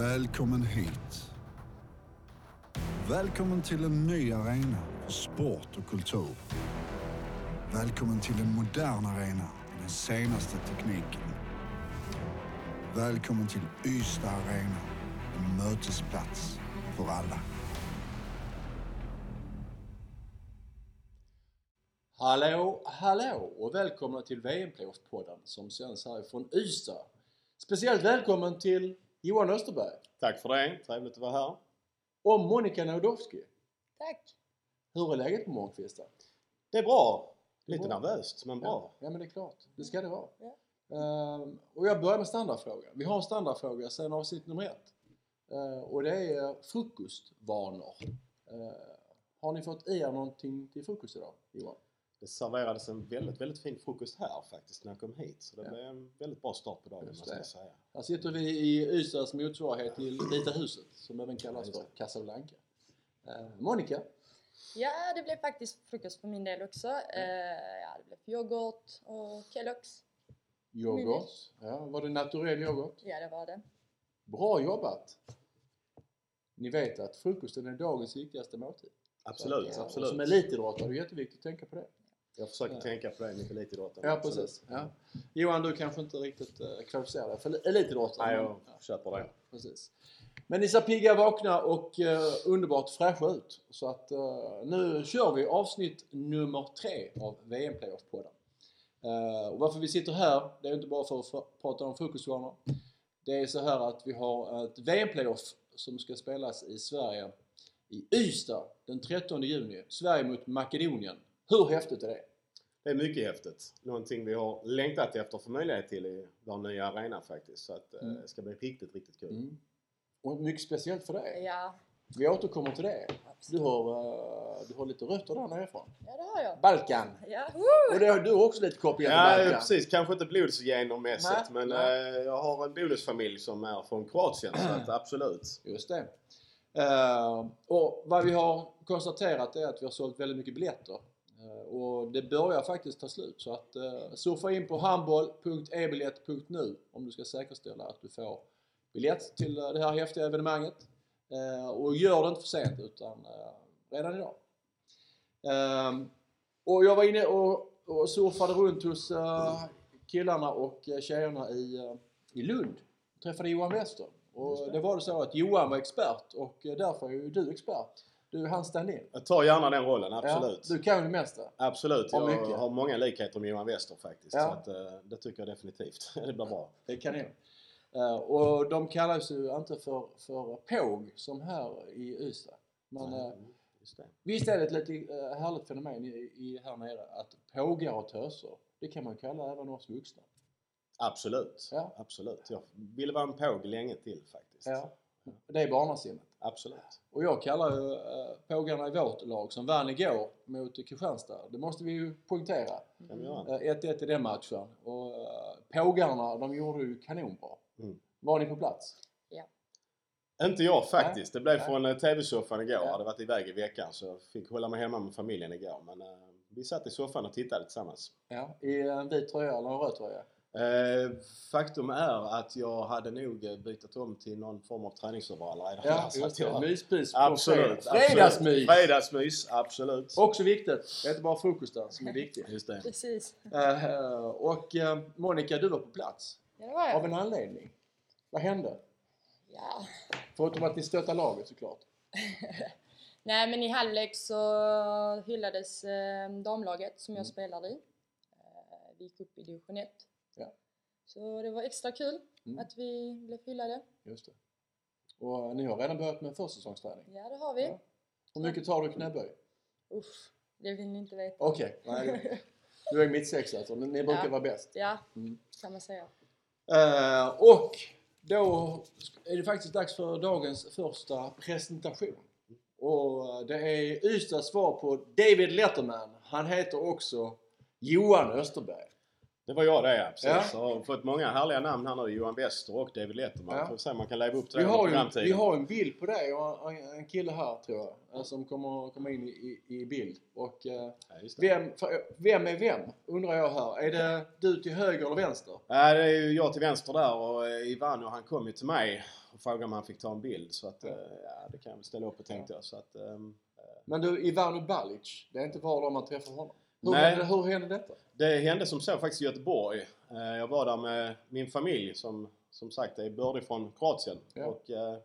Välkommen hit. Välkommen till en ny arena för sport och kultur. Välkommen till en modern arena med den senaste tekniken. Välkommen till Ystad Arena, en mötesplats för alla. Hallå, hallå och välkomna till VM-playoff-podden som sänds härifrån Ystad. Speciellt välkommen till Johan Österberg Tack för det. Trevligt att vara här. och Monica Naudowski. Tack! Hur är läget på morgonkvisten? Det är bra. Lite bra. nervöst, men bra. Ja, ja, men det är klart. Det ska det vara. Ja. Ehm, och jag börjar med standardfrågan. Vi har en standardfråga sedan avsnitt nummer ett. Ehm, och det är frukostvanor. Ehm, har ni fått i er någonting till frukost idag, Johan? Det serverades en väldigt, väldigt fin frukost här faktiskt när jag kom hit. Så det Ja. blev en väldigt bra start på dagen Just det. jag säga. Här sitter vi i Ystads motsvarighet till Vita huset som även kallas Ja, för Casablanca. Ehm, Monica? Ja, det blev faktiskt frukost för min del också. Eh, ja, det blev yoghurt och Kellogg's. Yoghurt. Ja, var det naturell yoghurt? Ja, det var det. Bra jobbat! Ni vet att frukosten är dagens viktigaste måltid. Absolut, Så, absolut. Och som elitidrottare är det jätteviktigt att tänka på det. Jag försöker Ja. tänka på det mitt elitidrottande. Ja, precis. Ja. Johan, du kanske inte riktigt uh, kvalificerar dig för elitidrottare. Nej, men- jag ja, köper det. precis. Men ni ser pigga, vakna och eh, underbart fräscha ut. Så att eh, nu kör vi avsnitt nummer tre av VM Playoff-podden. Eh, och varför vi sitter här, det är inte bara för att prata om frukostvanor. Det är så här att vi har ett VM-playoff som ska spelas i Sverige i Ystad den 13 juni. Sverige mot Makedonien. Hur häftigt är det? Det är mycket häftigt. Någonting vi har längtat efter att få möjlighet till i vår nya arena faktiskt. Så att, eh, Mm. det ska bli riktigt, riktigt kul. Mm. Och mycket speciellt för dig. Ja, Vi återkommer till det. Du har, eh, du har lite rötter där nerifrån. Ja, det har jag. Balkan! Ja, woo! Och det har du har också lite kopplingar till Ja, Balkan. precis. Kanske inte blodsgenermässigt Nej, men nej. eh, jag har en bonusfamilj som är från Kroatien så att absolut. Just det. Och vad vi har konstaterat är att vi har sålt väldigt mycket biljetter. Eh, och det börjar faktiskt ta slut. Så att uh, surfa in på handboll.ebiljett.nu om du ska säkerställa att du får biljett till eh, det här häftiga evenemanget. Eh, och gör det inte för sent utan eh, redan idag. Eh, och jag var inne och, och surfade runt hos eh, killarna och eh, tjejerna i, eh, i Lund. Träffade Johan Wester. Och det. var det så att Johan var expert och eh, därför är ju du expert. Du är hans stand-in. Jag tar gärna den rollen, absolut. Ja, du kan ju det mesta. Absolut, jag har många likheter med Johan Wester faktiskt. Ja. Så att, eh, det tycker jag definitivt. det blir bra. Det kan jag. Eh, och de kallas ju inte för, för påg som här i Ystad. Men Mm, visst är det ett lite härligt fenomen i, i, här nere att pågar och töser, det kan man kalla även oss vuxna. Absolut. Ja. Absolut. Jag ville vara en påg länge till faktiskt. Ja. Det är barnasinnet. Absolut. Och jag kallar ju äh, pågarna i vårt lag som vann igår mot Kristianstad. Det måste vi ju poängtera. Göra. Eh, 1-1 i den matchen. Och äh, pågarna, de gjorde ju kanonbra. Mm. Var ni på plats? Inte jag faktiskt. Det blev Nej. från eh, TV-soffan igår. Ja. Jag hade varit iväg i veckan så jag fick hålla mig hemma med familjen igår. Men eh, vi satt i soffan och tittade tillsammans. Ja. I en vit tröja eller en röd tröja? Eh, faktum är att jag hade nog bytt om till någon form av träningsoveraller redan. Ja, just det. Myspys på Absolut. fredag. absolut. Fredagsmys! Fredagsmys, absolut. Också viktigt. Det är inte bara frukosten som är viktig. Just det. Precis. Eh, och eh, Monica, du var på plats. Ja, det var Av jag. en anledning. Vad hände? Ja. Förutom att ni stöttade laget såklart. Nej, men i halvlek så hyllades damlaget som jag Mm. spelar i. Vi gick upp i division 1. Ja. Så det var extra kul Mm. att vi blev hyllade. Just det. Och eh, ni har redan börjat med försäsongsträning. Ja, det har vi. Ja. Hur mycket tar du knäböj? Uff, det vill ni inte veta. Okej, nej, det- du är mittsexa så ni brukar Ja. vara bäst. Ja, Mm. kan man säga. Eh, och då är det faktiskt dags för dagens första presentation. Och eh, det är Ystads svar på David Letterman. Han heter också Johan Österberg. Det var jag det ja, precis. Ja. Har fått många härliga namn här nu. Johan Wester och David Letterman. Ja. Får se om man kan leva upp till Vi det har, ju, vi har en bild på dig och en, en kille här tror jag eh, som kommer komma in i, i, bild. Och eh, Ja, vem, vem är vem undrar jag här. Är det du till höger eller vänster? Ja, det är ju jag till vänster där och eh, Ivano han kom ju till mig och frågade om han fick ta en bild. Så att, Ja. ja, det kan jag väl ställa upp på tänkte jag. Så att, ehm, Men du, Ivano Balic, det är inte var dag man träffar honom. Hur, Nej. hände, hur hände detta? Det hände som så faktiskt i Göteborg. Eh, Jag var där med min familj som som sagt är bördig från Kroatien. Ja. Och eh,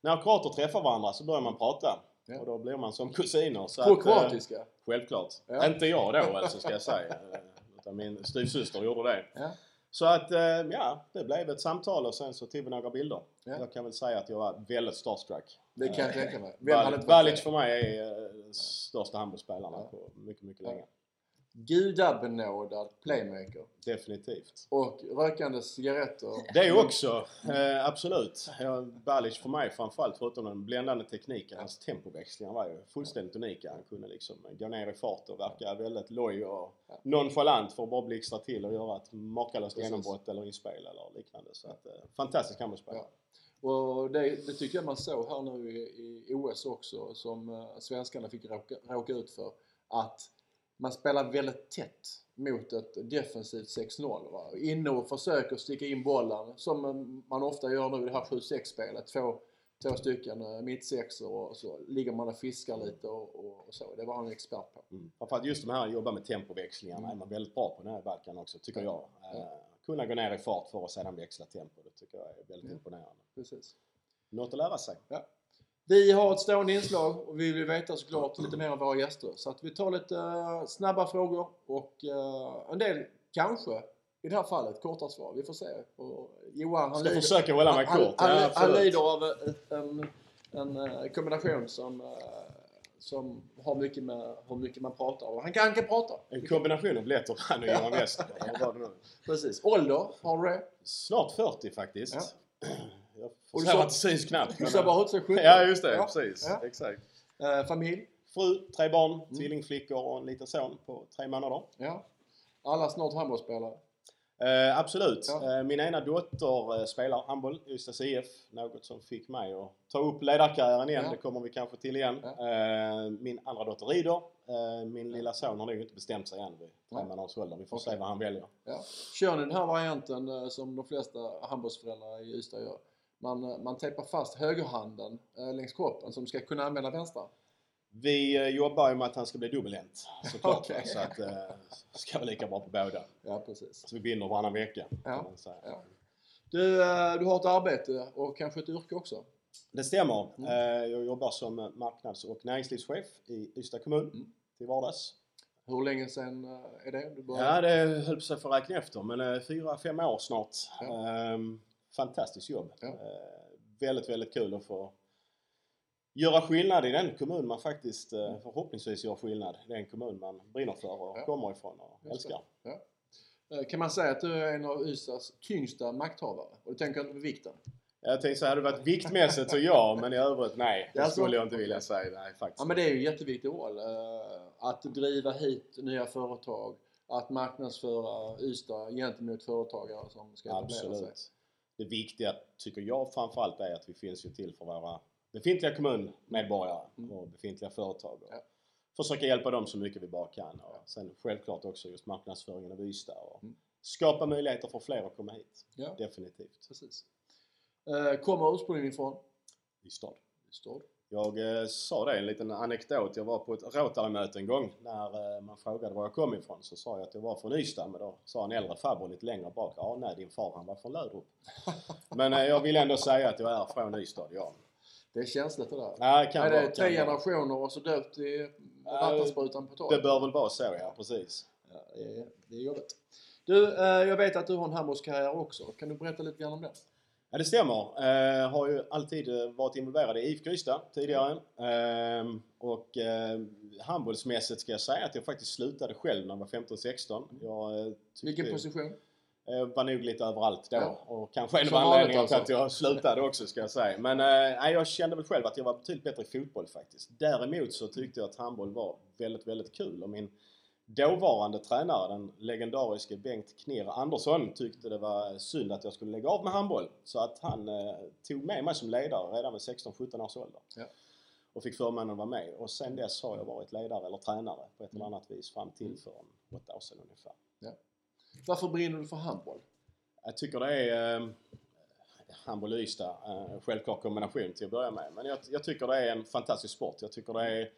när kroater träffar varandra så börjar man prata. Ja. Och då blir man som kusiner. Så På att, eh, kroatiska? Självklart. Ja. Inte jag då alltså ska jag säga. Utan min styvsyster gjorde det. Så att ja, det blev ett samtal och sen så tog vi några bilder. Ja. Jag kan väl säga att jag var väldigt starstruck. Det kan jag tänka mig. Balic för mig är den största handbollsspelaren på mycket, mycket länge. Gudabenådad playmaker. Definitivt. Och rökande cigaretter. Det också, eh, absolut. Balic för mig framförallt, förutom den bländande tekniken, hans tempoväxlingar var ju fullständigt unika. Han kunde liksom gå ner i fart och verka väldigt loj och nonchalant för att bara blixtra till och göra ett makalöst genombrott eller inspel eller liknande. Så att, eh, fantastisk handbollsspelare. Ja. Och det, det tycker jag man såg här nu i, i OS också som eh, svenskarna fick råka, råka ut för. Att man spelar väldigt tätt mot ett defensivt 6-0. Va? Inne och försöker sticka in bollen som man ofta gör nu i det här 7-6 spelet. Två, två stycken eh, mittsexor och så ligger man och fiskar lite och, och, och så. Det var han expert på. Mm. Framförallt just de här jobba med tempoväxlingarna Mm. är man väldigt bra på den här Balkan också, tycker jag. Ja. Eh, kunna gå ner i fart för att sedan växla tempo, det tycker jag är väldigt Mm. imponerande. Precis. Något att lära sig. Vi har ett stående inslag och vi vill veta såklart lite mer om våra gäster. Så att vi tar lite eh, snabba frågor och eh, en del kanske, i det här fallet, korta svar. Vi får se. Och Johan han lider, försöka hålla mig han, kort. han, ja, han lider av ett, en, en eh, kombination som, eh, som har mycket med hur mycket man pratar och han kan, han kan prata. En kombination av Letterman och Johan vad det nu är. Precis. Ålder, har du det? Snart 40 faktiskt. Jag Och du sa- att det syns knappt. Du ser bara 17. Ja, just det. Ja. Precis. Ja. Exakt. Eh, familj? Fru, tre barn, Mm. tvillingflickor och en liten son på tre månader. Ja. Alla snart handbollsspelare? Eh, absolut. Ja. Eh, min ena dotter eh, spelar handboll i Ystads IF. Något som fick mig att ta upp ledarkarriären igen. Ja. Det kommer vi kanske till igen. Eh, min andra dotter rider. Eh, min lilla son har nog inte bestämt sig än vid tre månaders ålder. Vi får Okej. se vad han väljer. Ja. Kör ni den här varianten som de flesta handbollsföräldrar i Ystad gör? Man, eh, man tejpar fast högerhanden eh, längs kroppen som ska kunna använda vänstra. Vi eh, jobbar ju med att han ska bli dubbelhänt såklart. Okej. Så att eh, ska vara lika bra på båda. Ja, precis. Så vi binder varannan vecka. Ja. Ja. Du, du har ett arbete och kanske ett yrke också? Det stämmer. Mm. Jag jobbar som marknads och näringslivschef i Ystad kommun Mm. till vardags. Hur länge sedan är det? Du Ja, började? det höll på sig för att räkna efter, men fyra, fem år snart. Ja. Fantastiskt jobb. Ja. Eh, väldigt, väldigt kul att få göra skillnad i den kommun man faktiskt eh, förhoppningsvis gör skillnad. i Den kommun man brinner för och Ja. kommer ifrån och älskar. Eh, Kan man säga att du är en av Ystads tyngsta makthavare? Och du tänker inte på vikten? Jag tänkte så hade det varit viktmässigt så ja, men i övrigt nej. Det Ja, så- skulle jag inte vilja säga. Nej, faktiskt. Ja men det är ju en jätteviktig roll. Att driva hit nya företag, att marknadsföra Ystad gentemot företagare som ska etablera sig. Absolut. Det viktiga tycker jag framförallt är att vi finns ju till för våra befintliga kommunmedborgare Mm. och befintliga företag. Och Ja. Försöka hjälpa dem så mycket vi bara kan. Och sen självklart också just marknadsföringen av Ystad och Mm. skapa möjligheter för fler att komma hit. Ja, Definitivt. precis. Eh, Kommer ursprungligen ifrån Ystad. Ystad. Jag eh, sa det, en liten anekdot. Jag var på ett Rotary-möte en gång när eh, man frågade var jag kom ifrån. Så sa jag att jag var från Ystad, men då sa en äldre farbror lite längre bak. Ja, nej, din far han var från Löderup. men eh, jag vill ändå säga att jag är från Ystad, ja. Det är känsligt det där. Nej, kan är vara, det kan tre vara. generationer och så döpt i Ja, vattensprutan på Det torget? bör väl vara så, ja. Precis. Ja, det, är, det är jobbigt. Du, eh, jag vet att du har en handbollskarriär också. Kan du berätta lite grann om den? Ja, det stämmer. Eh, har ju alltid eh, varit involverad i IFK Ystad tidigare. Eh, och eh, handbollsmässigt ska jag säga att jag faktiskt slutade själv när jag var 15-16. Jag eh, Vilken position? eh, var nog lite överallt då. Ja. Och kanske en av anledningarna till alltså. att jag slutade också ska jag säga. Men eh, jag kände väl själv att jag var betydligt bättre i fotboll faktiskt. Däremot så tyckte jag att handboll var väldigt, väldigt kul. Och min, Dåvarande tränare, den legendariske Bengt Knirr Andersson, tyckte det var synd att jag skulle lägga av med handboll. Så att han eh, tog med mig som ledare redan vid 16-17 års ålder. Ja. Och fick förmånen att vara med. Och sen dess har jag varit ledare eller tränare på ett eller annat vis fram Mm. till för en åtta år sedan ungefär. Varför brinner du för handboll? Jag tycker det är eh, handboll och Ystad, eh, självklar kombination till att börja med. Men jag, jag tycker det är en fantastisk sport. Jag tycker det är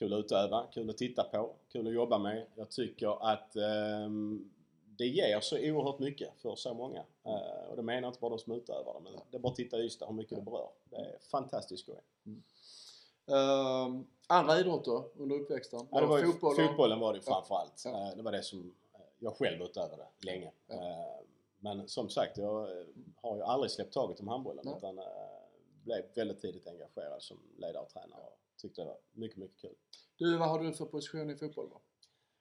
kul att utöva, kul att titta på, kul att jobba med. Jag tycker att ehm, det ger så oerhört mycket för så många. Eh, och det menar jag inte bara de som utövar det, men det är bara att titta i Ystad hur mycket det berör. Det är fantastiskt skoj. Ehm, andra idrotter under uppväxten? Ja, det var fotboll? fotbollen var det framförallt. Ja. Eh, Det var det som eh, jag själv utövade länge. Ja. Eh, Men som sagt, jag har ju aldrig släppt taget om handbollen Nej. utan blev väldigt tidigt engagerad som ledare och tränare och tyckte det var mycket, mycket kul. Du, vad har du för position i fotboll då?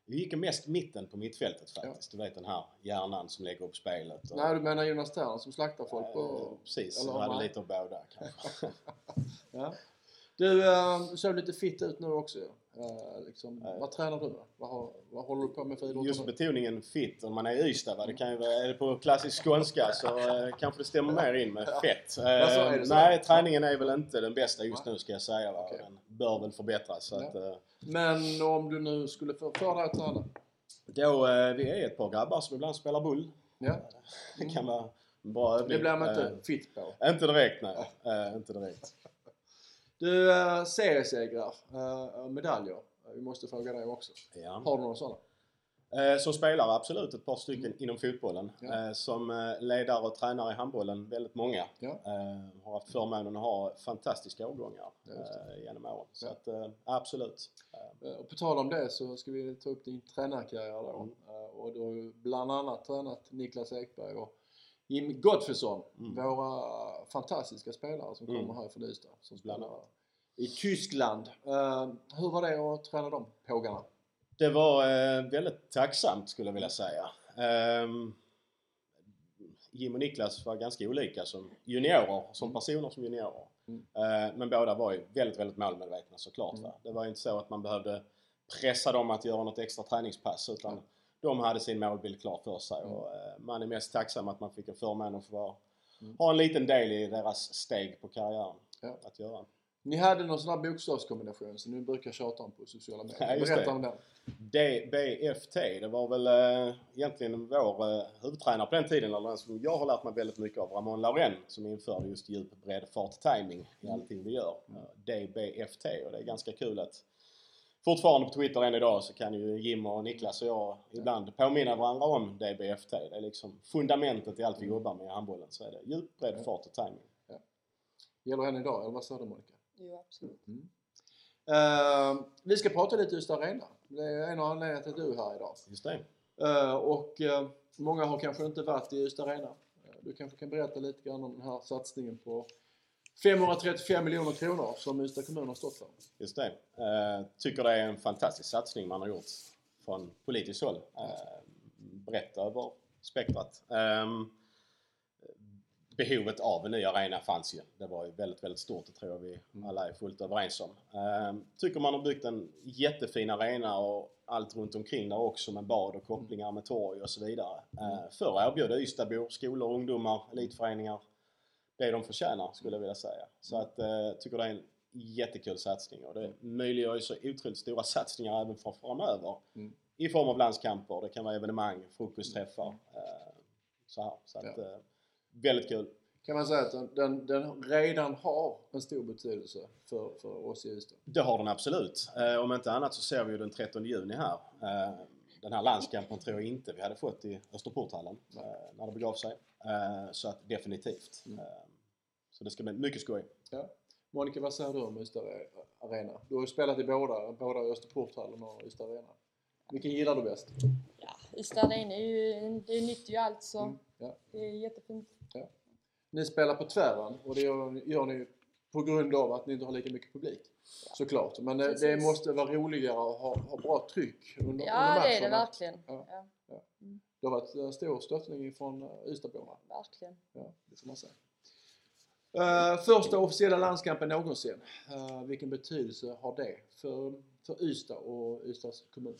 Vi gick mest mitten på mittfältet faktiskt. Du vet den här hjärnan som lägger upp spelet. och- Nej, du menar Jonas Sterner som slaktar folk på... Eh, Precis, eller jag hade lite av båda kanske. Ja. Du, eh, du såg lite fit ut nu också. Eh, liksom, Nej. vad tränar du med? Vad, har, vad håller du på med för idrotter Just betoningen fit, om man är i Ystad, va? det kan ju vara, är det på klassisk skånska så eh, kanske det stämmer mer in med fett. Så. nej, träningen är väl inte den bästa just nu ska jag säga. Va? Okej. Den bör väl förbättras. Ja. att, Men om du nu skulle få för dig att träna? då, vi är ett par grabbar som ibland spelar bull. Ja. Det kan vara en bra övning. Det blir man inte fit på. inte direkt, nej. Inte direkt. Du, uh, seriesegrar, uh, medaljer. Eh, Vi måste fråga dig också. Ja. Har du några sådana? Eh, Som spelare absolut ett par stycken inom fotbollen. Mm. Ja. Eh, Som eh, ledare och tränare i handbollen väldigt många. Ja. Eh, Har haft förmånen att ha fantastiska årgångar eh, genom åren. Så att eh, absolut. Eh, Eh, Och på tal om det så ska vi ta upp din tränarkarriär då. Mm. Eh, Och du har ju bland annat tränat Niklas Ekberg och Jim Gottfridsson. Mm. Våra fantastiska spelare som Mm. kommer här från Ystad. Som spelar i Tyskland. Eh, hur var det att träna de pågarna? Det var eh, väldigt tacksamt skulle jag vilja säga. Ehm, Jim och Niklas var ganska olika som juniorer, som personer som juniorer. Mm. Eh, men båda var ju väldigt, väldigt målmedvetna såklart. Mm. Va? Det var ju inte så att man behövde pressa dem att göra något extra träningspass utan Mm. De hade sin målbild klar för sig. Mm. Och, eh, man är mest tacksam att man fick en förmån att få vara, Mm. ha en liten del i deras steg på karriären. Ja. Att göra. Ni hade någon sån här bokstavskombination som ni brukar tjata om på sociala medier. Ja, Berätta det. om den. DBFT, det var väl eh, egentligen vår eh, huvudtränare på den tiden, eller den som jag har lärt mig väldigt mycket av, Ramon Lauren, som införde just djup, bredd, fart, timing i Mm. allting vi gör. Eh, DBFT och det är ganska kul att fortfarande på Twitter än idag så kan ju Jim och Niklas och jag ibland påminna varandra om DBFT. Det är liksom fundamentet i allt vi jobbar med i handbollen. Så är det djup, bredd, Ja. fart och timing. Gäller än idag, eller vad sa du Monica? Jo, absolut. Eh, vi ska prata lite just Arena. Det är en av anledningarna till att du är här idag. Just det. Eh, och eh, många har kanske inte varit i Ystad Arena. Du kanske kan berätta lite grann om den här satsningen på 535 miljoner kronor som Ystad kommun har stått för. Just det. Eh, tycker det är en fantastisk satsning man har gjort från politiskt håll. Eh, brett över spektrat. Ehm, behovet av en ny arena fanns ju. Det var ju väldigt, väldigt stort. Det tror jag vi alla är fullt överens om. Ehm, tycker man har byggt en jättefin arena och allt runt omkring där också med bad och kopplingar med torg och så vidare. Eh, för att erbjuda Ystadbor, skolor, ungdomar, elitföreningar det de förtjänar skulle jag vilja säga. Så att eh, tycker det är en jättekul satsning och det möjliggör ju så otroligt stora satsningar även för framöver. Mm. I form av landskamper, det kan vara evenemang, frukostträffar. Eh, så här. Så att, Ja. eh, väldigt kul. Kan man säga att den, den, redan har en stor betydelse för, för oss i Ystad? Det har den absolut. Om inte annat så ser vi ju den 13 juni här. Den här landskampen tror jag inte vi hade fått i Österporthallen eh, när det begav sig. Eh, så att definitivt. Mm. Eh, så det ska bli mycket skoj. Ja. Monica, vad säger du om Ystad Arena? Du har ju spelat i båda, båda Österporthallen och Ystad Arena. Vilken gillar du bäst? Ja, Ystad Arena är ju, det är nytt ju allt så Mm, ja. det är jättefint. Ni spelar på tvären och det gör, gör ni på grund av att ni inte har lika mycket publik. Såklart. Men det, det måste vara roligare att ha, ha bra tryck under, Ja, matcherna. det är det verkligen. Ja. Ja, Det har varit en stor stöttning från uh, Ystadborna. verkligen. Ja, det får man säga. Eh, första officiella landskampen någonsin. Eh, vilken betydelse har det för, för Ystad och Ystads kommun?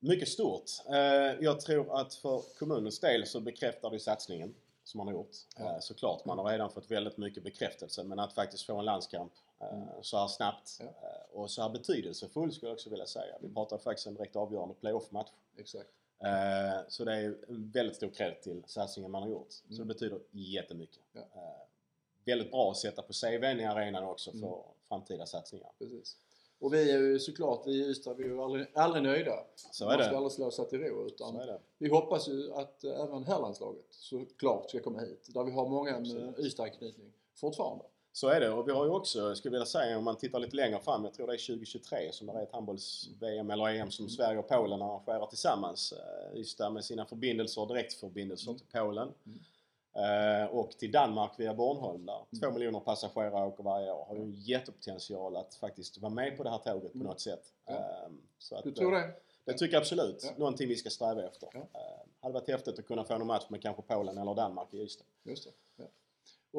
Mycket stort. Eh, jag tror att för kommunens del så bekräftar det satsningen som man har gjort. Ja. Såklart, man har redan fått väldigt mycket bekräftelse men att faktiskt få en landskamp Mm. så här snabbt Ja. och så här betydelsefull skulle jag också vilja säga. Vi pratar faktiskt en direkt avgörande playoff-match. Exakt. Så det är en väldigt stor cred till satsningen man har gjort. Så Mm. det betyder jättemycket. Ja. Väldigt bra att sätta på CVn i arenan också för Mm. framtida satsningar. Precis. Och vi är ju såklart, vi i Ystad, vi är ju aldrig, aldrig nöjda. Så är Man ska det. aldrig slå sig till ro utan Så är det. vi hoppas ju att eh, även herrlandslaget såklart ska komma hit. Där vi har många med. Ystad-anknytning fortfarande. Så är det och vi har ju också, skulle vilja säga, om man tittar lite längre fram, jag tror det är 2023 som det är ett handbolls-VM eller EM som Sverige och Polen arrangerar tillsammans. Eh, Ystad med sina förbindelser direktförbindelser Mm. till Polen. Mm. Eh, och till Danmark via Bornholm där två Mm. miljoner passagerare åker varje år. Har ju en jättepotential att faktiskt vara med på det här tåget på Mm. något sätt. Ja. Eh, så att, Du tror eh, det? Det tycker jag absolut. Ja. Någonting vi ska sträva efter. Ja. Eh, hade varit häftigt att kunna få en match med kanske Polen eller Danmark i Ystad. Just det. Ja.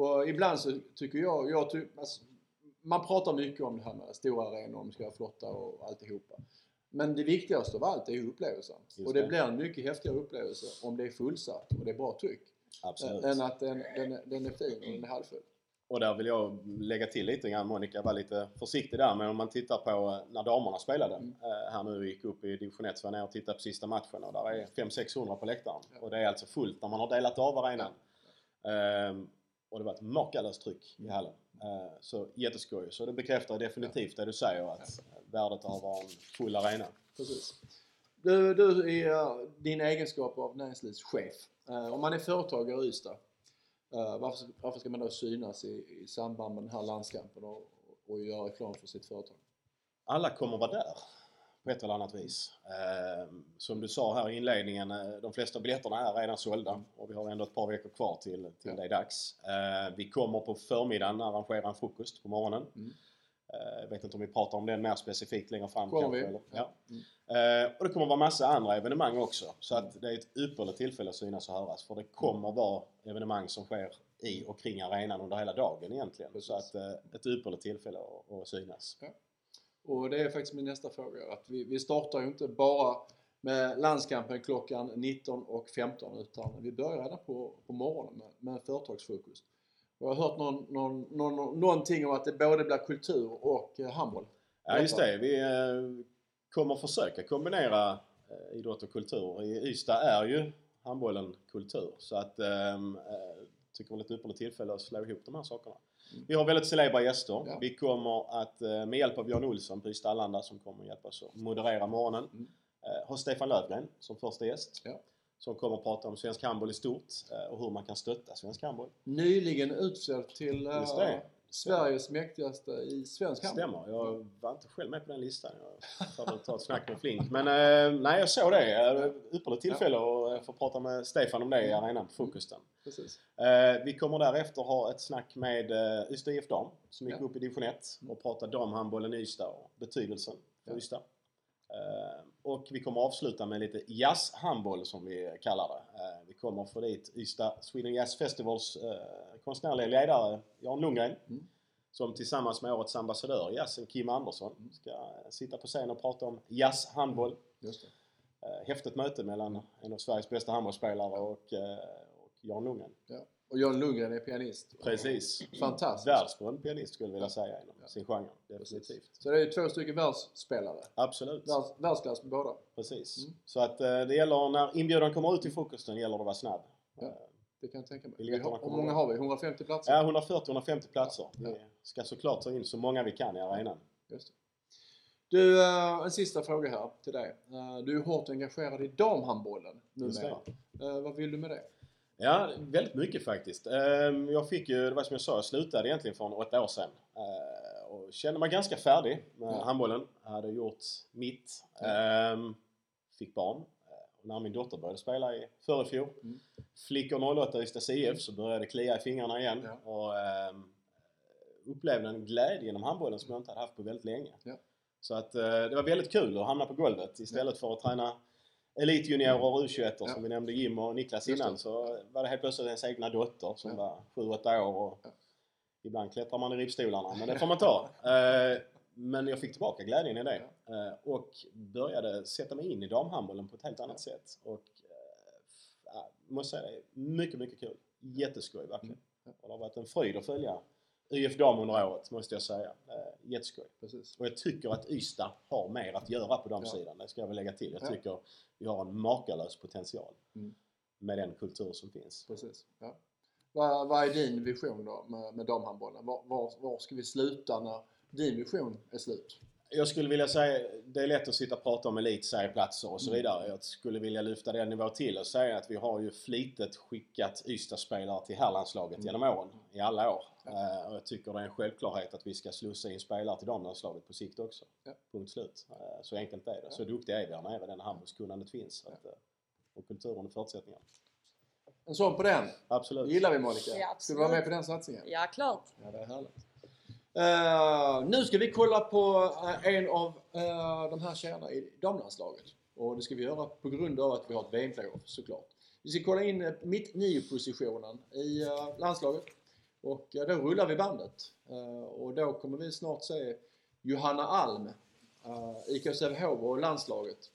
Och ibland så tycker jag, jag ty, alltså, man pratar mycket om det här med stora arenor, de ska vara flotta och alltihopa. Men det viktigaste av allt är ju upplevelsen. Just och det, det. blir en mycket häftigare upplevelse om det är fullsatt och det är bra tryck. Absolut. Än att den, den, är- den är fin och den är halvfull. Och där vill jag lägga till lite grann. Monica var lite försiktig där. Men om man tittar på eh, när damerna spelade. Mm. eh, Här nu gick upp i division 1 så var jag ner och tittade på sista matchen. Och där är 500-600 på läktaren. Ja. Och det är alltså fullt när man har delat av arenan. Ehm, och det var ett makalöst tryck i hallen. Eh, så jätteskoj. Så det bekräftar definitivt det du säger att värdet av att ha en full arena. Precis. Du, du i uh, din egenskap av näringslivschef. Eh, om man är företagare i Ystad. eh, varför, varför ska man då synas i, i samband med den här landskampen och, och göra reklam för sitt företag? alla kommer vara där på ett eller annat vis. Eh, som du sa här i inledningen, de flesta biljetterna är redan sålda och vi har ändå ett par veckor kvar till, till Ja. det är dags. Eh, vi kommer på förmiddagen arrangera en frukost på morgonen. Mm. Eh, jag vet inte om vi pratar om den mer specifikt längre fram Kommer kanske. vi? Eller? Ja. Ja. Eh, och det kommer vara massa andra evenemang också. Så att det är ett ypperligt tillfälle att synas och höras. För det kommer vara evenemang som sker i och kring arenan under hela dagen egentligen. Precis. Så att eh, ett ypperligt tillfälle att, synas. Och det är faktiskt min nästa fråga. Att vi, vi startar ju inte bara med landskampen klockan 19.15 utan vi börjar redan på, på morgonen med, med företagsfokus. Och jag har hört någon, någon, någon, någonting om att det både blir kultur och eh, handboll. Ja just det, vi eh, kommer försöka kombinera eh, idrott och kultur. I Ystad är ju handbollen kultur så att eh, tycker väl ett ypperligt tillfälle att slå ihop de här sakerna. Mm. Vi har väldigt celebra gäster. Ja. Vi kommer att med hjälp av Björn Olsson på Ystad Allanda som kommer att hjälpa oss att moderera morgonen. Mm. Eh, ha Stefan Löfgren som första gäst. Ja. Som kommer att prata om svensk handboll i stort eh, och hur man kan stötta svensk handboll. Nyligen utsedd till eh. Sveriges mäktigaste i svensk handboll. Stämmer. Jag var inte själv med på den listan. Jag får ta ett snack med Flink. Men eh, nej, jag såg det. Ypperligt tillfälle att få prata med Stefan om det i arenan på frukosten. Precis. Vi kommer därefter ha ett snack med Ystad IF Dam som gick Ja. upp i division 1 och prata damhandbollen i Ystad och betydelsen för. Ystad. Eh, och vi kommer avsluta med lite jazzhandboll som vi kallar det. Eh, vi kommer få dit Ystad Sweden Jazz Festivals eh, konstnärliga ledare Jan Lundgren Mm. som tillsammans med årets ambassadör i jazzen Kim Andersson Mm. ska sitta på scen och prata om jazzhandboll. Just det. Häftigt möte mellan en av Sveriges bästa handbollsspelare och, och Jan Lundgren. Ja. Och John Lundgren är pianist. Precis. Fantastiskt. Världsberömd pianist skulle jag vilja Ja. säga inom Ja. sin genre. Definitivt. Så det är ju två stycken världsspelare. Absolut. Världs, världsklass med båda. Precis. Mm. Så att eh, det gäller när inbjudan kommer ut till frukosten gäller det att vara snabb. Ja. Eh, Det kan jag tänka mig. Vi Biljetterna har, hur många har vi? 150 platser? Ja, 140-150 platser. Ja. Vi ska såklart ta in så många vi kan i arenan. Just det. Du, eh, en sista fråga här till dig. Du är hårt engagerad i damhandbollen numera. Vad vill du med det? Ja, väldigt mycket faktiskt. Ehm, Jag fick ju, det var som jag sa, jag slutade egentligen för åtta år sedan. Eh, Och kände mig ganska färdig med Ja. handbollen. Jag hade gjort mitt. Ja. Ehm, Fick barn. Och när min dotter började spela i förra fjol, Mm. flickor 08 Ystads IF, så började det klia i fingrarna igen. Ja. Och ehm, upplevde en glädje inom handbollen som jag inte hade haft på väldigt länge. Så att eh, det var väldigt kul att hamna på golvet istället för att träna elitjuniorer och U21 Ja. som vi nämnde Jim och Niklas Just det. innan så var det helt plötsligt ens egna dotter som Ja. var 7-8 år och Ja. ibland klättrar man i ribbstolarna men det får man ta. Eh, men jag fick tillbaka glädjen i det eh, och började sätta mig in i damhandbollen på ett helt annat sätt. Och eh, måste säga det, mycket, mycket kul. Jätteskoj verkligen. Mm. Och det har varit en fröjd att följa IF Dam under året måste jag säga. Eh, jätteskoj. Precis. Och jag tycker att Ystad har mer att göra på damsidan. Ja. Det ska jag väl lägga till. Jag Ja. tycker vi har en makalös potential Mm. med den kultur som finns. Precis. Ja. Vad, vad är din vision då med, med damhandbollen? Var, var, var ska vi sluta när din vision är slut? Jag skulle vilja säga, det är lätt att sitta och prata om elitserieplatser och så Mm. vidare. Jag skulle vilja lyfta den nivå till och säga att vi har ju flitigt skickat Ystad-spelare till herrlandslaget Mm. genom åren, i alla år. Ja. Eh, och jag tycker det är en självklarhet att vi ska slussa in spelare till damlandslaget på sikt också. Ja. Punkt slut. Eh, så enkelt är det. Ja. Så duktiga är vi här nere, den handbollskunnandet finns. Så Att, eh, och kulturen och förutsättningarna. En sån på den. Absolut. Det gillar vi Monica. Ja, ska du vara med absolut. på den satsningen? Ja, klart. Ja, det är härligt. Uh, nu ska vi kolla på eh, en av uh, de här tjejerna i damlandslaget. Och det ska vi göra på grund av att vi har ett VM-playoff såklart. Vi ska kolla in uh, mitt nio-positionen i uh, landslaget. Och då rullar vi bandet. Och då kommer vi snart se Johanna Alm, uh, IK Sävehof och landslaget.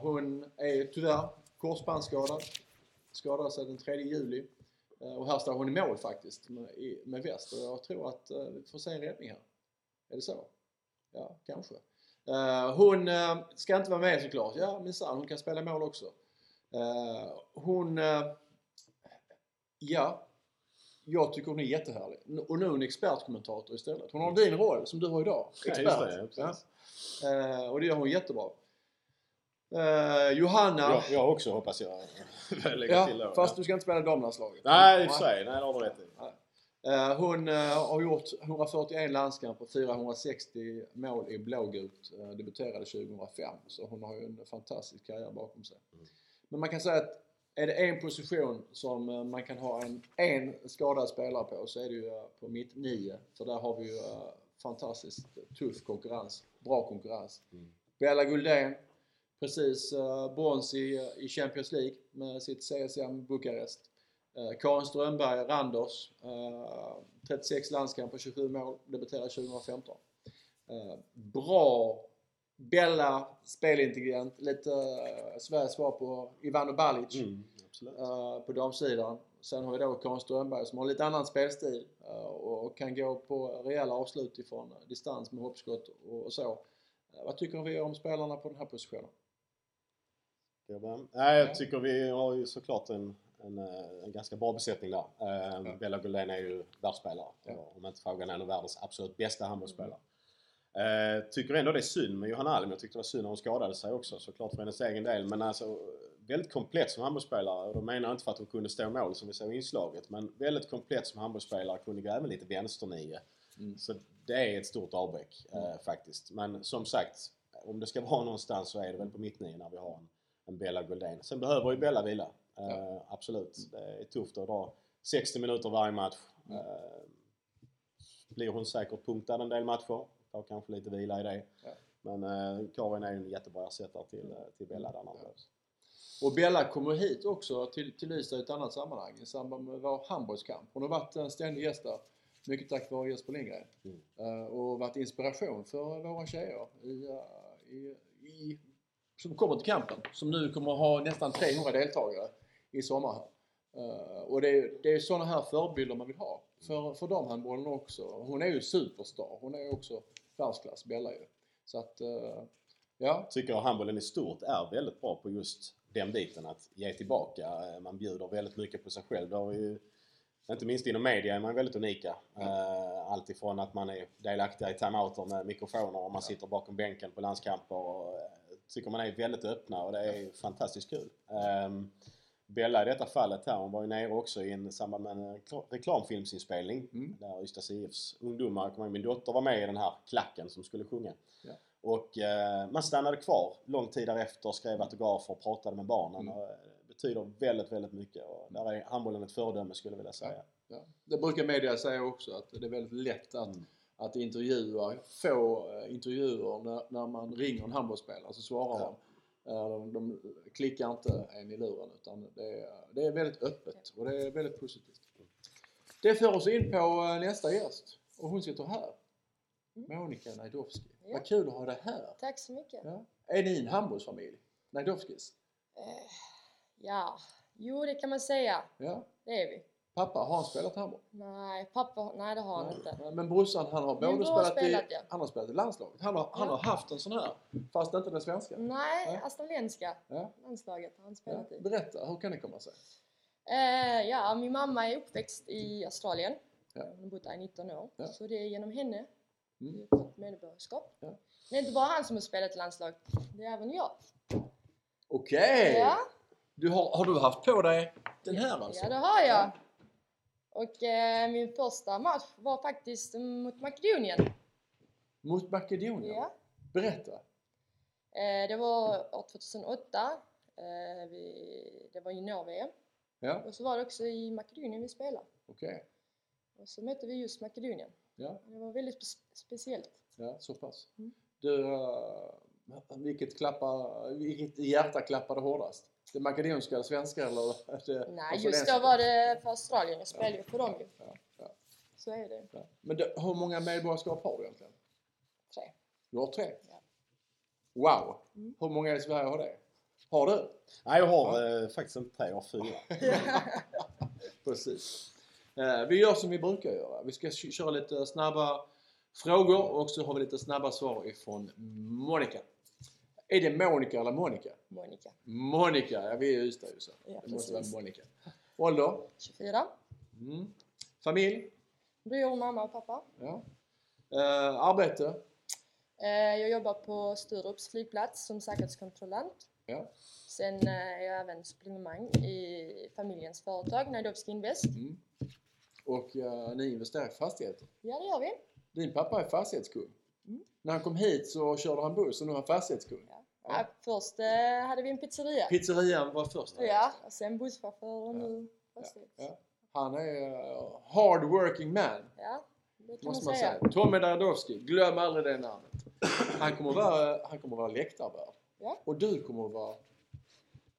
Hon är tyvärr korsbandsskadad. Skadade sig den 3 juli. Eh, Och här står hon i mål faktiskt med, i, med väst och jag tror att eh, vi får se en räddning här. Är det så? Ja, kanske. Eh, hon ska inte vara med såklart. Ja, minsann, hon kan spela mål också. Hon... ja, jag tycker hon är jättehärlig. Och nu är hon expertkommentator istället. Hon har din roll som du har idag. Ja, Expert. just det, ja, och det gör hon jättebra. Eh, Johanna... Jag, jag också hoppas jag. till Ja, då. fast ja. du ska inte spela damlandslaget. Nej, i och för sig. Nej, det har du rätt i. Eh, Hon eh, har gjort 141 landskamper och 460 mål i blågult. Eh, Debuterade 2005. Så hon har ju en fantastisk karriär bakom sig. Mm. Men man kan säga att är det en position som eh, man kan ha en, en skadad spelare på så är det ju eh, på mitt nio. För där har vi ju fantastiskt tuff konkurrens. Bra konkurrens. Mm. Bella Guldén, precis uh, brons i, i Champions League med sitt CSM Bukarest. Uh, Karin Strömberg, Randers, uh, 36 landskamper, 27 mål, debuterade 2015. Uh, bra Bella, spelintelligent, lite Sveriges svar på Ivano Balic Mm, på damsidan. Sen har vi då Karin Strömberg som har lite annan spelstil och kan gå på rejäla avslut ifrån distans med hoppskott och, så. Vad tycker vi om spelarna på den här positionen? Nej, jag Ja. tycker vi har ju såklart en, en, eh, en ganska bra besättning där. Eh, Ja. Bella Guldén är ju världsspelare. Ja. Om inte frågan är en av världens absolut bästa handbollsspelare. Eh, tycker ändå det är synd med Johanna Alm. Jag tyckte det var synd när hon skadade sig också såklart för hennes egen del. Men alltså väldigt komplett som handbollsspelare. Och då menar jag inte för att hon kunde stå mål som vi såg i inslaget. Men väldigt komplett som handbollsspelare. Kunde gå även lite vänsternio. Mm. Så det är ett stort avbräck eh, faktiskt. Men som sagt, om det ska vara någonstans så är det väl på mittnio när vi har en, en Bella Guldén. Sen behöver ju Bella vila. Eh, Ja. Absolut. Det är tufft att dra 60 minuter varje match. Mm. Eh, blir hon säkert punktad en del matcher. Får kanske lite vila i det. Ja. Men eh, Karin är ju en jättebra ersättare till, eh, till Bella där när Ja. Och Bella kommer hit också till, till Ystad i ett annat sammanhang i samband med vår handbollskamp. Hon har varit en ständig gäst där. Mycket tack vare Jesper Lindgren. Mm. Eh, och varit inspiration för våra tjejer i, eh, i, i, som kommer till kampen. Som nu kommer att ha nästan 300 deltagare i sommar. Eh, och det är, det är sådana här förebilder man vill ha. För, för damhandbollen också. Hon är ju superstar. Hon är också världsklass, Bella ju. Så att, eh, ja. tycker handbollen i stort är väldigt bra på just den biten att ge tillbaka. Eh, Man bjuder väldigt mycket på sig själv. Det har ju, inte minst inom media är man väldigt unika. Eh, Allt ifrån att man är delaktiga i timeouter med mikrofoner och man sitter bakom bänken på landskamper. Och, tycker man är väldigt öppna och det är fantastiskt kul. Ehm, Bella i detta fallet här, hon var ju nere också i en samband med en rekla- reklamfilmsinspelning. Mm. Där Ystads IFs ungdomar, kommer min dotter var med i den här klacken som skulle sjunga. Ja. Och eh, man stannade kvar lång tid därefter, skrev autografer och pratade med barnen. Mm. Och, eh, det betyder väldigt, väldigt mycket. Och där är handbollen ett föredöme skulle jag vilja säga. Ja. Det brukar media säga också att det är väldigt lätt att, Mm. Att intervjua, få eh, intervjuer när, när man ringer en handbollsspelare så svarar Ja. de. Eh, De, de klickar inte en i luren utan det är, det är väldigt öppet och det är väldigt positivt. Det för oss in på eh, nästa gäst och hon sitter här. Monica Najdowski. Ja. Vad kul att ha dig här. Tack så mycket. Ja. Är ni en handbollsfamilj? Najdowskis? Ja, jo det kan man säga. Ja. Det är vi. Pappa, har han spelat handboll? Nej, pappa, nej det har han inte. Men brorsan han har både spelat, spelat, i, ja. han har spelat i landslaget. Han har, han Ja. har haft en sån här, fast inte den svenska. Nej, Nej. australienska Ja. landslaget har han Ja. spelat i. Berätta, hur kan det komma sig? Eh, ja, min mamma är uppväxt i Australien. Ja. Hon har bott där i 19 år. Ja. Så det är genom henne Mm. vi har fått medborgarskap. Ja. Men det är inte bara han som har spelat i landslaget. Det är även jag. Okej! Ja, Du har, har du haft på dig den här alltså? ja det har jag. Och eh, min första match var faktiskt mot Makedonien. Mot Makedonien? Ja. Berätta. Eh, det var år 2008. Eh, vi, det var junior-VM. Ja, Och så var det också i Makedonien vi spelade. okej. Och så mötte vi just Makedonien. Ja, Det var väldigt spe- speciellt. ja, så pass. Mm. Du, uh, vilket, klappar, vilket hjärta klappade hårdast? Det makedonska eller svenska eller det Nej, just då var det för Australien. Jag spelade ju för dem ju. Ja, ja, Så är det. ja. Men det, hur många medborgarskap har du egentligen? Tre. Du har tre? Ja. Wow! Mm. Hur många i Sverige har det? Har du? Nej, jag har eh, faktiskt inte tre, jag har fyra. Precis. Eh, vi gör som vi brukar göra. Vi ska köra lite snabba frågor och så har vi lite snabba svar ifrån Monica. Är det Monica eller Monica? Monica. Monica, ja vi är i Ystad ju så. Ja, det måste vara. Monica. Ålder? 24. Mm. Familj? Bror, mamma och pappa. Ja. Eh, arbete? Eh, jag jobbar på Sturups flygplats som säkerhetskontrollant. Ja. Sen eh, är jag även supplemang i familjens företag, Najdowski Invest. Mm. Och eh, ni investerar i fastigheter? Ja, det gör vi. Din pappa är fastighetskung. Mm. När han kom hit så körde han buss och nu är han fastighetskung. Ja. Ja. Först eh, hade vi en pizzeria. Pizzerian var först. här. Ja, och sen och nu. Ja. Han är uh, hard working man. Ja, det kan Måste man säga. säga. Tommy Daradowski, glöm aldrig det namnet. Han kommer vara, han kommer vara läktarvärd. Ja. Och du kommer att vara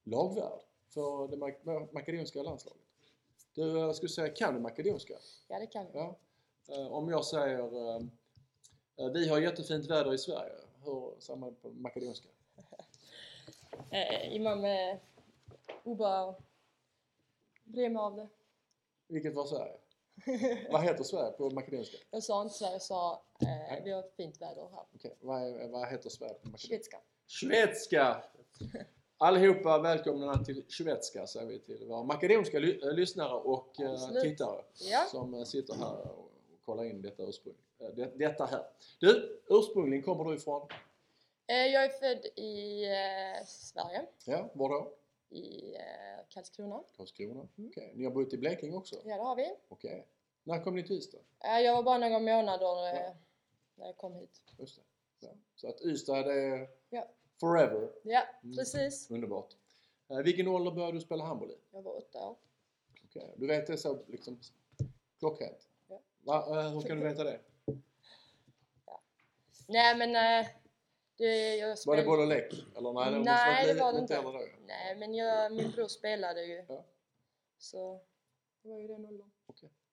lagvärd för det mak- makedonska landslaget. Du, jag skulle säga, kan du makedonska? Ja, det kan vi. Ja. Eh, om jag säger, eh, eh, vi har jättefint väder i Sverige. Hur säger man på makedonska? Eh, imam eh, Uba bryr av det. Vilket var Sverige? Vad heter Sverige på makedonska? Jag sa inte Sverige, jag sa eh, vi har fint väder här. Okej, vad, är- vad heter Sverige på makedonska? Schweizka. Schweizka! Allihopa välkomna till Schweizka säger vi till våra makedonska ly- äh, lyssnare och eh, tittare Ja, som eh, sitter här och och kollar in detta ursprung. eh, Det, detta här. Du, ursprungligen kommer du ifrån? Eh, jag är född i eh, Sverige, Ja, var då? i eh, Karlskrona. Karlskrona? Mm. Okej. Ni har bott i Blekinge också? Ja, det har vi. Okej. När kom ni till Ystad? Jag var bara några månader Ja. när jag kom hit. Just det. Ja. Så att Ystad är Ja. forever. Ja, Mm. precis. Underbart. Eh, vilken ålder började du spela handboll i? Jag var åtta år. Okej. Du vet det så liksom klockrent? Ja. Va, hur kan du veta det? Nej, men det, jag Var det boll och lek? Eller nej, det Nej, det var det inte. då. Nej, men jag, min bror spelade ju. Ja. Så det var ju den åldern.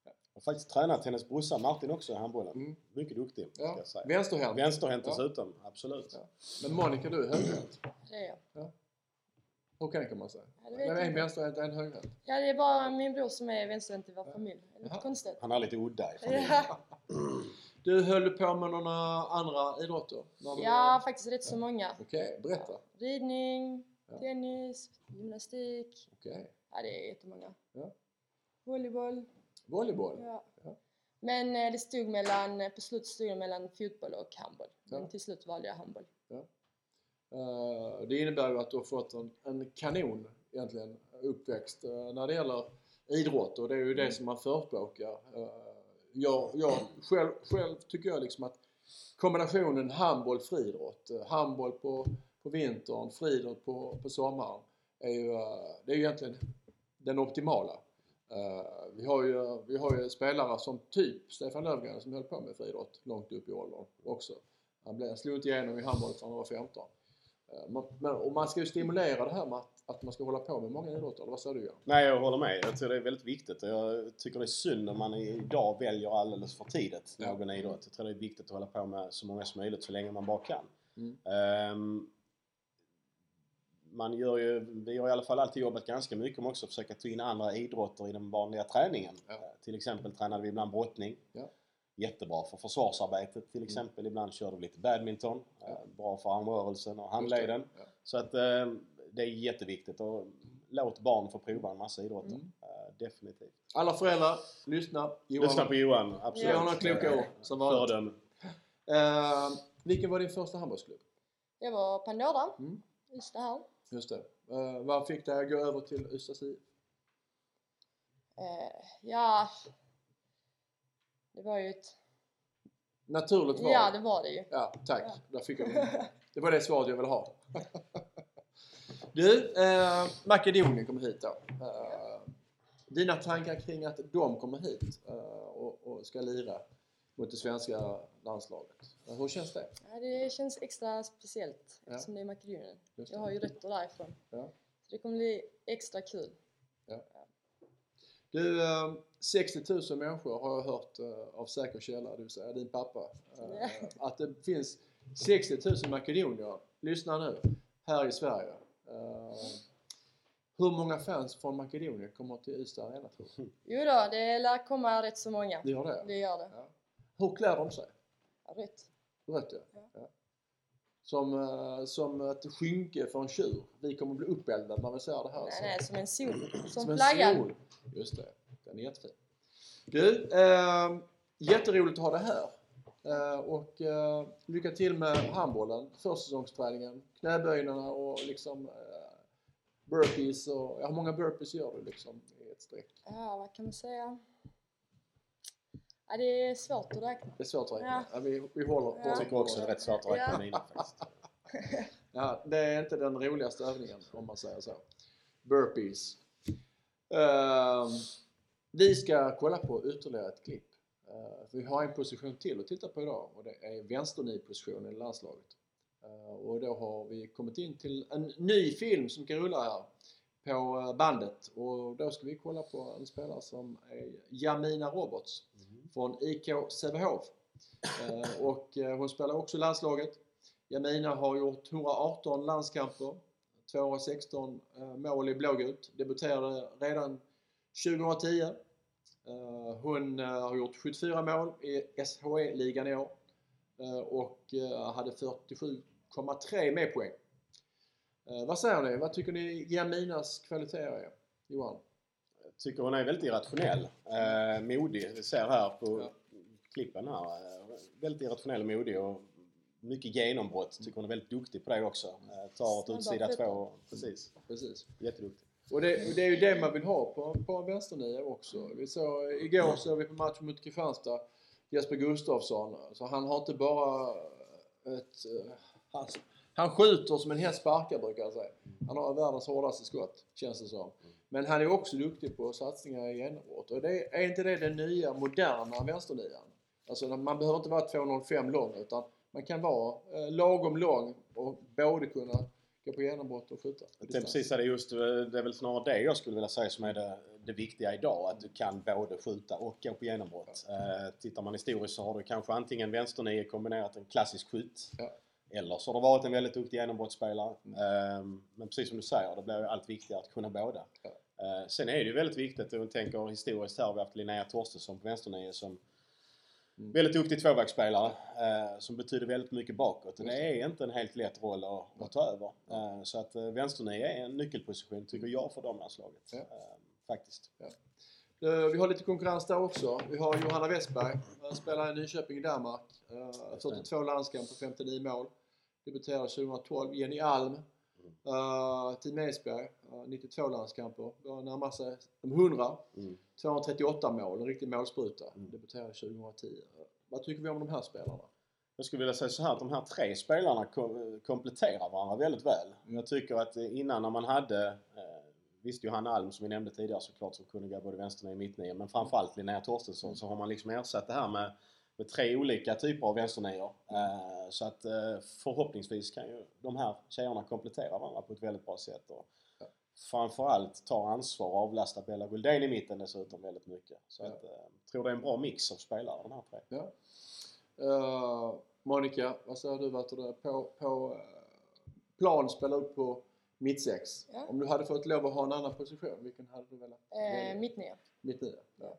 Jag har faktiskt tränat hennes brorsa Martin också i handbollen. Mm. Mycket duktig, ska Ja. jag säga. Vänsterhänt. Vänsterhänt Ja. dessutom, absolut. Ja. Men Monica, du är högerhänt. Det är jag. Hur kan det komma sig? Ja, det en inte. vänsterhänt och en högerhänt. Ja, det är bara min bror som är vänsterhänt i vår Ja. familj. Det är lite konstigt. Han är lite udda i familjen. Du höll på med några andra idrotter? Ja, faktiskt rätt så många. Okej, berätta. Ridning, Ja. tennis, gymnastik. Okej. Ja, det är jättemånga. Ja. Volleyboll. Volleyboll? Ja. Ja. Men eh, det stod mellan, eh, på slutet stod det mellan fotboll och handboll. Men till slut valde jag handboll. Eh, det innebär ju att du har fått en, en kanon egentligen uppväxt när det gäller idrott och det är ju det som man förespråkar. Jag, jag själv, själv tycker jag liksom att kombinationen handboll friidrott, eh, handboll på, på vintern, friidrott på, på sommaren är ju, eh, det är ju egentligen den optimala. Eh, vi, har ju, vi har ju spelare som typ Stefan Löfgren som höll på med friidrott långt upp i åldern också. Han, blev, han slog inte igenom i handboll förrän han var 15. Eh, man, men, och man ska ju stimulera det här med att, att man ska hålla på med många idrotter, eller vad säger du Johan? Nej, jag håller med. Jag tror det är väldigt viktigt. Jag tycker det är synd om man idag väljer alldeles för tidigt Ja. någon idrott. Jag tror det är viktigt att hålla på med så många som möjligt så länge man bara kan. Mm. Ehm, man gör ju, vi har i alla fall alltid jobbat ganska mycket med också att försöka ta in andra idrotter i den vanliga träningen. Ja. Eh, Till exempel tränade vi ibland brottning. Ja. Jättebra för försvarsarbetet till exempel. Ibland körde vi lite badminton. Mm. Ja. Eh, Bra för armrörelsen och handleden. Ja. Så att eh, det är jätteviktigt och låt barn få prova en massa idrotter. Mm. Eh, definitivt. Alla föräldrar, lyssna. Johan, Lyssna på Johan, absolut. Johan har kloka ord, som vanligt. Föredöme. Eh, vilken var din första handbollsklubb? Jag var Pandora, Mm. Ystad här. Just det. Eh, vad fick dig att gå över till Ystads IF? Eh, ja, det var ju ett... Naturligt val. Ja, det var det ju. Ja, tack. Ja. Där fick jag min. Det var det svaret jag ville ha. Du, eh, Makedonien kommer hit då. Eh, dina tankar kring att de kommer hit eh, och, och ska lira mot det svenska landslaget. Hur känns det? Ja, det känns extra speciellt Ja. eftersom det är Makedonien. Jag har ju rötter därifrån. Ja. Så det kommer bli extra kul. Du, eh, 60 000 människor har jag hört eh, av säker källa, det vill säga din pappa. eh. Att det finns 60 000 makedonier, lyssna nu, här i Sverige. Eh, hur många fans från Makedonien kommer till Ystad Arena tror du? Jo då, det lär komma rätt så många. Det gör det? Det gör det. Ja. Hur klär de sig? Ja, rätt. Rött ja. Ja. Som, eh, som ett skynke för en tjur. Vi kommer bli uppeldade när vi ser det här. Nej, så. nej, som en sol. Som, Som en sol. Just det, den är jättefin. Du, eh, jätteroligt att ha det här. Eh, och eh, lycka till med handbollen, försäsongsträningen, knäböjningarna och liksom eh, burpees. Och, ja, hur många burpees gör du liksom i ett streck? Ja, vad kan man säga? Ja, det är svårt att räkna. Det är svårt att räkna. Ja. Ja, vi, vi håller, Ja. Jag tycker också det är rätt svårt att räkna Ja. mina faktiskt. Ja, det är inte den roligaste övningen om man säger så. Burpees. Ehm, vi ska kolla på ytterligare ett klipp. Uh, vi har en position till att titta på idag och det är vänsternivpositionen i landslaget. Eh, och då har vi kommit in till en ny film som kan rulla här på eh, bandet och då ska vi kolla på en spelare som är Jamina Roberts från IK Sävehof. Eh, och eh, hon spelar också i landslaget. Jamina har gjort 118 landskamper, 216 eh, mål i blågult. Debuterade redan 2010. Eh, Hon har gjort 74 mål i SHE-ligan i år och hade 47,3 med poäng. Eh, Vad säger ni? Vad tycker ni Jaminas kvaliteter är? Johan? Jag tycker hon är väldigt irrationell. Eh, modig. Vi ser här på Ja. klippen här. Eh, väldigt irrationell och modig och mycket genombrott. Tycker hon är väldigt duktig på det också. Eh, tar ett utsida två. Precis. Precis. Jätteduktig. Och det, det är ju det man vill ha på, på en vänsternia också. Vi såg, igår såg vi på matchen mot Kristianstad Jesper Gustafsson. Så han har inte bara ett... eh, Han, skjuter som en häst sparkar brukar jag säga. Han har världens hårdaste skott, känns det som. Men han är också duktig på satsningar i genombrott. Och det, är inte det den nya, moderna vänsternian? Alltså man behöver inte vara 2,05 lång utan man kan vara eh, lagom lång och både kunna gå på genombrott och skjuta. Det är precis det, just, det är väl snarare det jag skulle vilja säga som är det, det viktiga idag. Att du kan både skjuta och gå på genombrott. Eh, tittar man historiskt så har du kanske antingen vänsternio kombinerat en klassisk skytt. Ja. Eller så har du varit en väldigt duktig genombrottsspelare. Eh, men precis som du säger, det blir allt viktigare att kunna båda. Ja. Eh, sen är det ju väldigt viktigt, om vi tänker historiskt här, har vi haft Linnea Torstensson på vänsternio som Mm. Väldigt duktig tvåvägsspelare eh, som betyder väldigt mycket bakåt. Och det är inte en helt lätt roll att, att ta över. Eh, så att eh, vänsternio är en nyckelposition tycker jag för damlandslaget. Ja. Eh, faktiskt. Eh, Vi har lite konkurrens där också. Vi har Johanna Westberg. Spelar i Nyköping i Danmark. Eh, 42 landskamper, 59 mål. Debuterade 2012. Jenny Alm. Uh, Team Esbjerg. eh, 92 landskamper. Börjar närma sig de 100. Mm. 238 mål. En riktig målspruta. Mm. Debuterade 2010. Eh, Vad tycker vi om de här spelarna? Jag skulle vilja säga så här att de här tre spelarna kom, kompletterar varandra väldigt väl. Jag tycker att eh, innan när man hade eh, Visst Johanna Alm som vi nämnde tidigare såklart som kunde gå både vänsternio och mittnio men framförallt Linnea Torstensson så har man liksom ersatt det här med med tre olika typer av vänsternior. Eh, så att eh, förhoppningsvis kan ju de här tjejerna komplettera varandra på ett väldigt bra sätt. Och Ja. framförallt ta ansvar och avlasta Bella Guldén i mitten dessutom väldigt mycket. Så Ja. att, eh, jag tror det är en bra mix av spelare de här tre. Ja. Eh, Monica, vad säger du? Vet du? På, på plan spelar upp på mittsex. Ja. Om du hade fått lov att ha en annan position, vilken hade du velat Eh, välja? mitt nia. Mitt nio? Ja.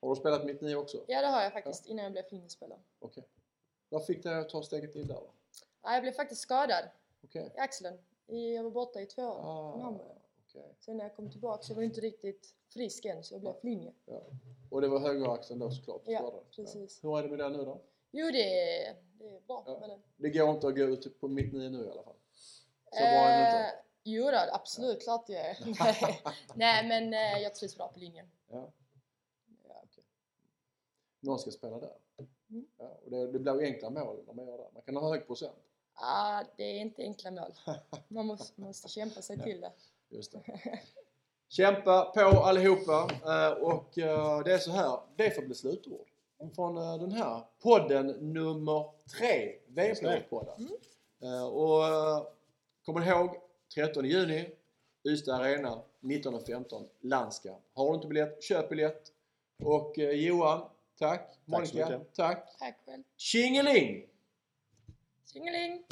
Har du spelat mitt nio också? Ja, det har jag faktiskt innan jag blev linjespelare. Okej. Vad fick dig att ta steget in där då? Ja, jag blev faktiskt skadad Okej. i axeln. Jag var borta i två år Ah, okej. Sen när jag kom tillbaka så var jag inte riktigt frisk än så jag blev linje. Ja. Och det var högeraxeln då såklart? Ja, skadad. precis. Hur är det med det nu då? Jo, det är, det är bra Ja. med den. Det går inte att gå ut på mitt nio nu i alla fall? Så bra är det inte? Eh, jo då, absolut, klart det är. Nej. Men eh, jag trivs bra på linjen. Ja. ja. Någon ska spela där. Mm. Ja, och det, det blir ju enkla mål när man gör det. Man kan ha hög procent. Ah, det är inte enkla mål. Man måste, måste kämpa sig till det. Just det. Kämpa på allihopa eh, och eh, det är så här, det får bli slutord från eh, den här podden nummer tre, VM-podden. Mm. Och kom ihåg 13 juni, Ystad Arena, 19.15, landskamp. Har du inte biljett, köp biljett. Och Johan, Tack Monica. Tack, Tack. Själv. Tjingeling! Tjingeling!